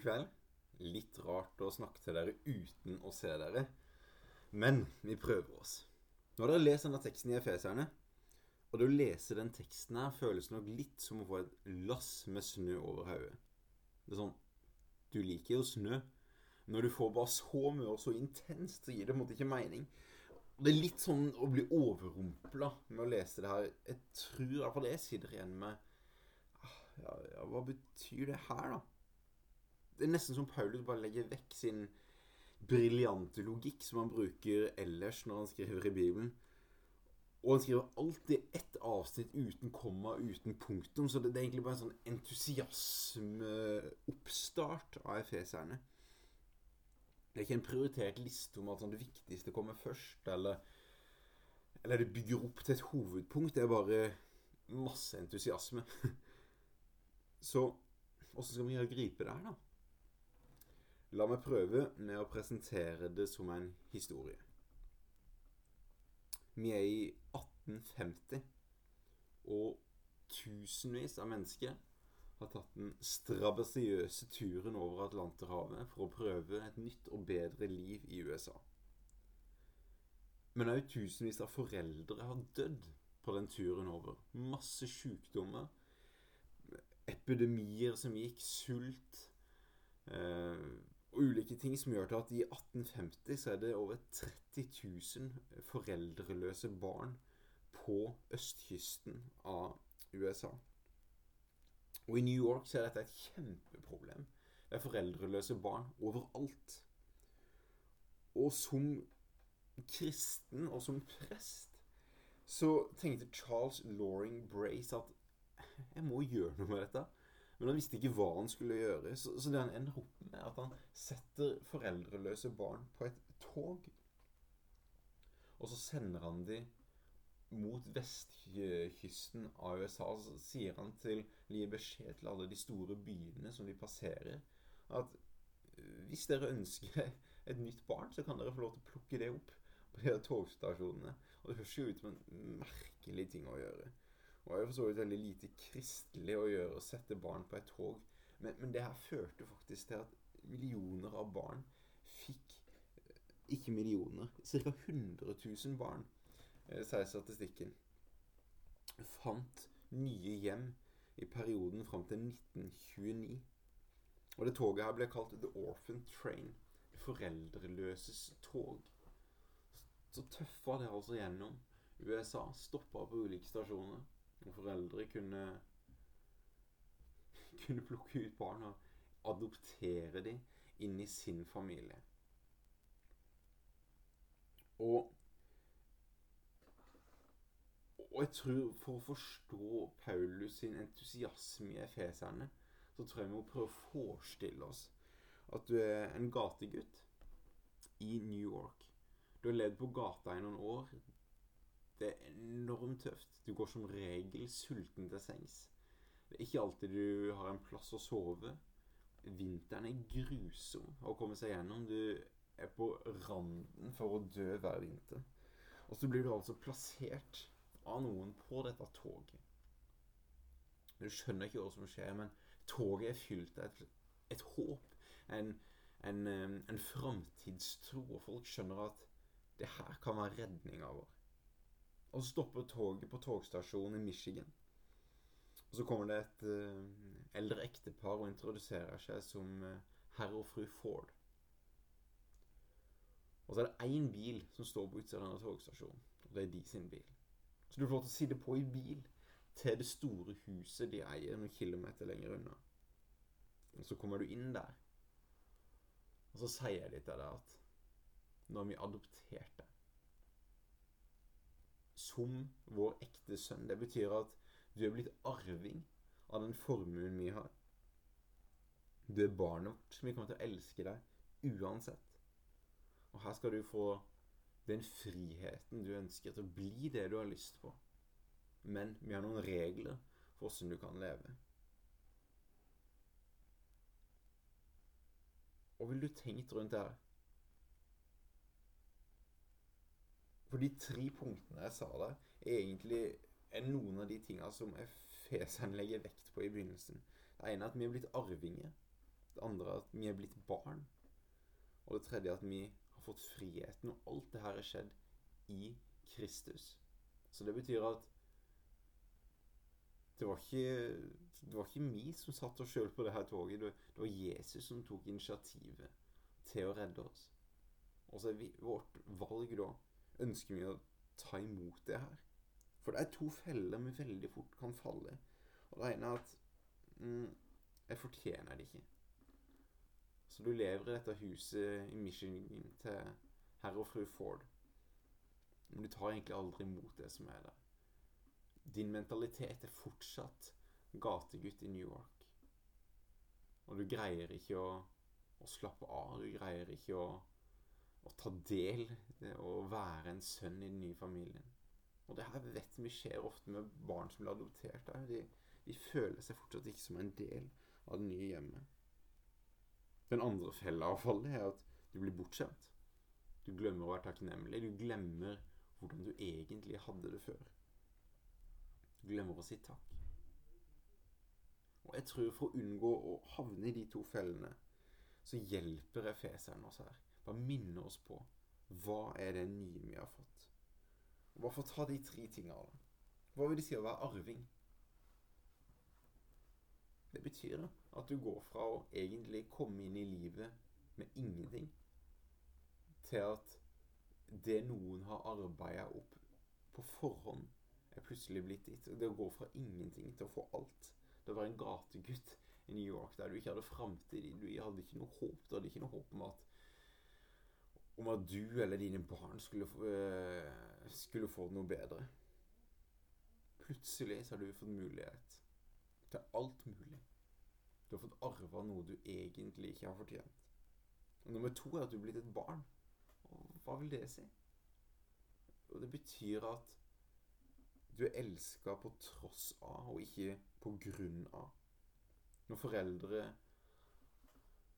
Kveld. Litt rart å snakke til dere uten å se dere. Men vi prøver oss. Nå har dere lest denne teksten i Efeserne. Og det å lese den teksten her føles nok litt som å få et lass med snø over hodet. Det er sånn Du liker jo snø. Når du får bare så mye og så intenst, så gir det på en måte ikke mening. Det er litt sånn å bli overrumpla med å lese det her. Jeg tror iallfall jeg sitter igjen med ah, ja, ja, Hva betyr det her, da? Det er nesten som Paulus bare legger vekk sin briljante logikk som han bruker ellers når han skriver i Bibelen. Og han skriver alltid ett avsnitt uten komma, uten punktum. Så det, er egentlig bare en sånn entusiasmeoppstart av efeserne. Det er ikke en prioritert liste om at sånn, det viktigste kommer først, eller, eller det bygger opp til et hovedpunkt. Det er bare masse entusiasme. Så åssen skal vi gripe det her, da? La meg prøve med å presentere det som en historie. Vi er i 1850, og tusenvis av mennesker har tatt den strabasiøse turen over Atlanterhavet for å prøve et nytt og bedre liv i USA. Men òg tusenvis av foreldre har dødd på den turen over. Masse sykdommer, epidemier som gikk, sult eh, og ulike ting som gjør til at i 1850 så er det over 30 000 foreldreløse barn på østkysten av USA. Og i New York så er dette et kjempeproblem. Det er foreldreløse barn overalt. Og som kristen og som prest så tenkte Charles Loring Brace at jeg må gjøre noe med dette. Men han visste ikke hva han skulle gjøre. Så, så det han ender opp med, er at han setter foreldreløse barn på et tog. Og så sender han de mot vestkysten av USA. Så sier han til Gir beskjed til alle de store byene som de passerer, at hvis dere ønsker et nytt barn, så kan dere få lov til å plukke det opp på de togstasjonene. Og det høres jo ut som en merkelig ting å gjøre. Og jo for så vidt veldig lite kristelig å gjøre å sette barn på et tog. Men, men, det her førte faktisk til at millioner av barn fikk Ikke millioner. Ca. 100 000 barn, eh, sier statistikken, fant nye hjem i perioden fram til 1929. Og det toget her ble kalt The Orphan Train. Foreldreløses tog. Så tøffa det altså gjennom USA. Stoppa på ulike stasjoner. Og foreldre kunne kunne plukke ut barn og adoptere dem inn i sin familie. Og og jeg tror For å forstå Paulus sin entusiasme i Efeserne, så tror jeg vi må prøve å forestille oss at du er en gategutt i New York. Du har levd på gata i noen år. Det er enormt tøft. Du går som regel sulten til sengs. Det er ikke alltid du har en plass å sove. Vinteren er grusom å komme seg gjennom. Du er på randen for å dø hver vinter. Og så blir du altså plassert av noen på dette toget. Du skjønner ikke hva som skjer, men toget er fylt av et, et håp. En, en, en framtidstro. Og folk skjønner at det her kan være redninga vår. Og så stopper toget på togstasjonen i Michigan. Og så kommer det et uh, eldre ektepar og introduserer seg som uh, herr og fru Ford. Og så er det én bil som står på utsiden av denne togstasjonen. Og det er de sin bil. Så du får lov til å sitte på i bil til det store huset de eier noen kilometer lenger unna. Og så kommer du inn der, og så sier de til deg at nå har vi adoptert deg som vår ekte sønn. Det betyr at du er blitt arving av den formuen vi har. Du er barnet vårt. Vi kommer til å elske deg uansett. Og her skal du få den friheten du ønsker til å bli det du har lyst på. Men vi har noen regler for åssen du kan leve. Og vil du tenkt rundt det her? For de tre punktene jeg sa der, er egentlig er noen av de tinga som Efeseren legger vekt på i begynnelsen. Det ene er at vi er blitt arvinger Det andre er at vi er blitt barn. Og det tredje er at vi har fått friheten. Og alt det her er skjedd i Kristus. Så det betyr at det var ikke, det var ikke vi som satte oss sjøl på det her toget. Det, var Jesus som tok initiativet til å redde oss. Og så er vårt valg da Ønsker mye å ta imot det her? For det er to feller vi veldig fort kan falle i. Og det ene er at mm, jeg fortjener det ikke. Så du lever i dette huset i Michigan til herr og fru Ford. Men du tar egentlig aldri imot det som er der. Din mentalitet er fortsatt gategutt i New York. Og du greier ikke å, å slappe av. Du greier ikke å, å ta del og være en sønn i den nye familien. Og det her vet vi skjer ofte med barn som blir adoptert. De, de føler seg fortsatt ikke som en del av det nye hjemmet. Den andre fella av fallet er at du blir bortskjemt. Du glemmer å være takknemlig. Du glemmer hvordan du egentlig hadde det før. Du glemmer å si takk. Og jeg tror for å unngå å havne i de to fellene, så hjelper Efeseren oss her. Bare minner oss på hva er det nye vi har fått. Bare få ta de tre tingene. Hva vil det si å være arving? Det betyr at du går fra å egentlig komme inn i livet med ingenting, til at det noen har arbeida opp på forhånd, er plutselig blitt ditt. Det å gå fra ingenting til å få alt. Det å være en gategutt i New York der du ikke hadde framtid. Du hadde ikke noe håp. Du hadde ikke noe håp om at, om at du eller dine barn skulle, uh, skulle få noe bedre. Plutselig så har du fått mulighet til alt mulig. Du har fått arva noe du egentlig ikke har fortjent. Og nummer to er at du er blitt et barn. Og hva vil det si? Og det betyr at du er elska på tross av, og ikke på grunn av. Når foreldre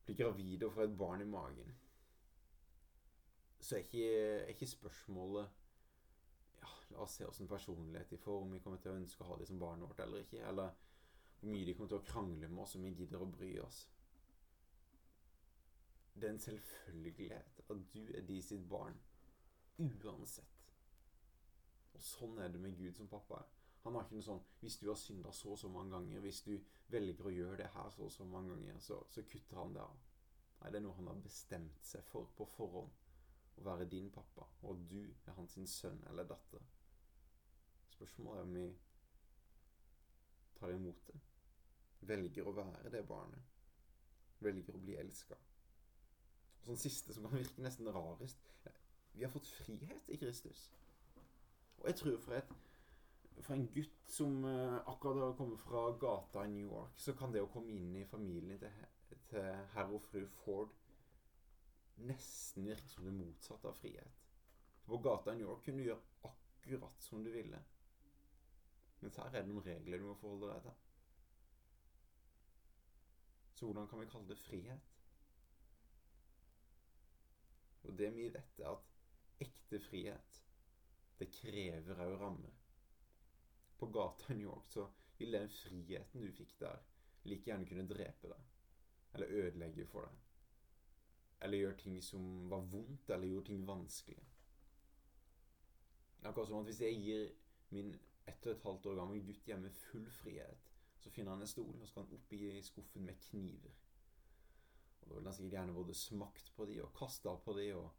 blir gravide og får et barn i magen, så er ikke, er ikke spørsmålet ja, La oss se åssen personlighet de får, om vi kommer til å ønske å ha dem som barnet vårt eller ikke. Eller hvor mye de kommer til å krangle med oss, om vi gidder å bry oss. Det er en selvfølgelighet at du er de sitt barn uansett. Og sånn er det med Gud som pappa er. Han har ikke noe sånn Hvis du har synda så og så mange ganger, hvis du velger å gjøre det her så og så mange ganger, så, så kutter han det av. Nei, det er noe han har bestemt seg for på forhånd. Å være din pappa, og du er hans sønn eller datter. Spørsmålet er om vi tar imot det. Velger å være det barnet. Velger å bli elska. Sånn siste som kan virke nesten rarest Vi har fått frihet i Kristus. Og jeg tror for, et, for en gutt som uh, akkurat har kommet fra gata i New York, så kan det å komme inn i familien til, til herr og fru Ford nesten virke som det motsatte av frihet. På gata i New York kunne du gjøre akkurat som du ville. Mens her er det noen regler du må forholde deg til. Så hvordan kan vi kalle det frihet? Og det vi vet, er at ekte frihet, det krever òg rammer. På gata i New York så ville den friheten du fikk der, like gjerne kunne drepe deg. Eller ødelegge for deg. Eller gjør ting som var vondt, eller gjorde ting vanskelig. Akkurat som at hvis jeg gir min ett og et halvt år gammel gutt hjemme full frihet, så finner han en stol, og så skal han opp i skuffen med kniver. Og Da vil han sikkert gjerne både smakt på de og kasta på de og,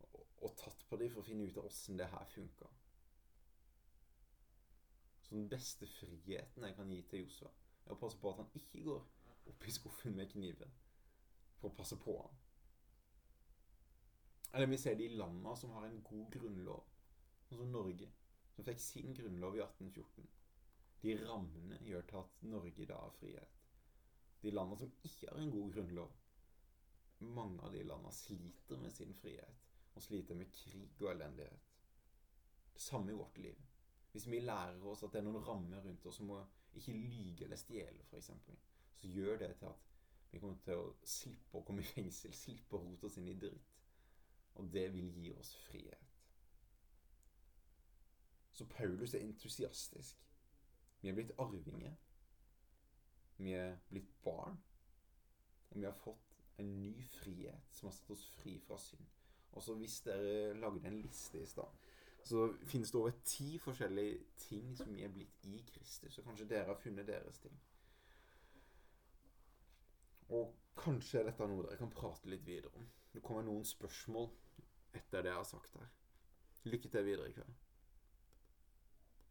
og, og, tatt på de for å finne ut av åssen det her funka. Så den beste friheten jeg kan gi til Josua, er å passe på at han ikke går opp i skuffen med kniven for å passe på han. Eller vi ser de landa som har en god grunnlov, sånn som Norge, som fikk sin grunnlov i 1814. De rammene gjør til at Norge da har frihet. De landene som ikke har en god grunnlov, mange av de landene sliter med sin frihet og sliter med krig og elendighet. Det samme i vårt liv. Hvis vi lærer oss at det er noen rammer rundt oss som å ikke lyge eller stjele, f.eks., så gjør det til at vi kommer til å slippe å komme i fengsel, slippe å rote oss inn i dritt. Og det vil gi oss frihet. Så Paulus er entusiastisk. Vi er blitt arvinger. Vi er blitt barn. Og vi har fått en ny frihet som har satt oss fri fra synd. Og så hvis dere lagde en liste i stad, så finnes det over ti forskjellige ting som vi er blitt i Kristus. Og kanskje dere har funnet deres ting. Og kanskje er dette noe dere kan prate litt videre om. Det kommer noen spørsmål etter det jeg har sagt her. Lykke til videre i kveld.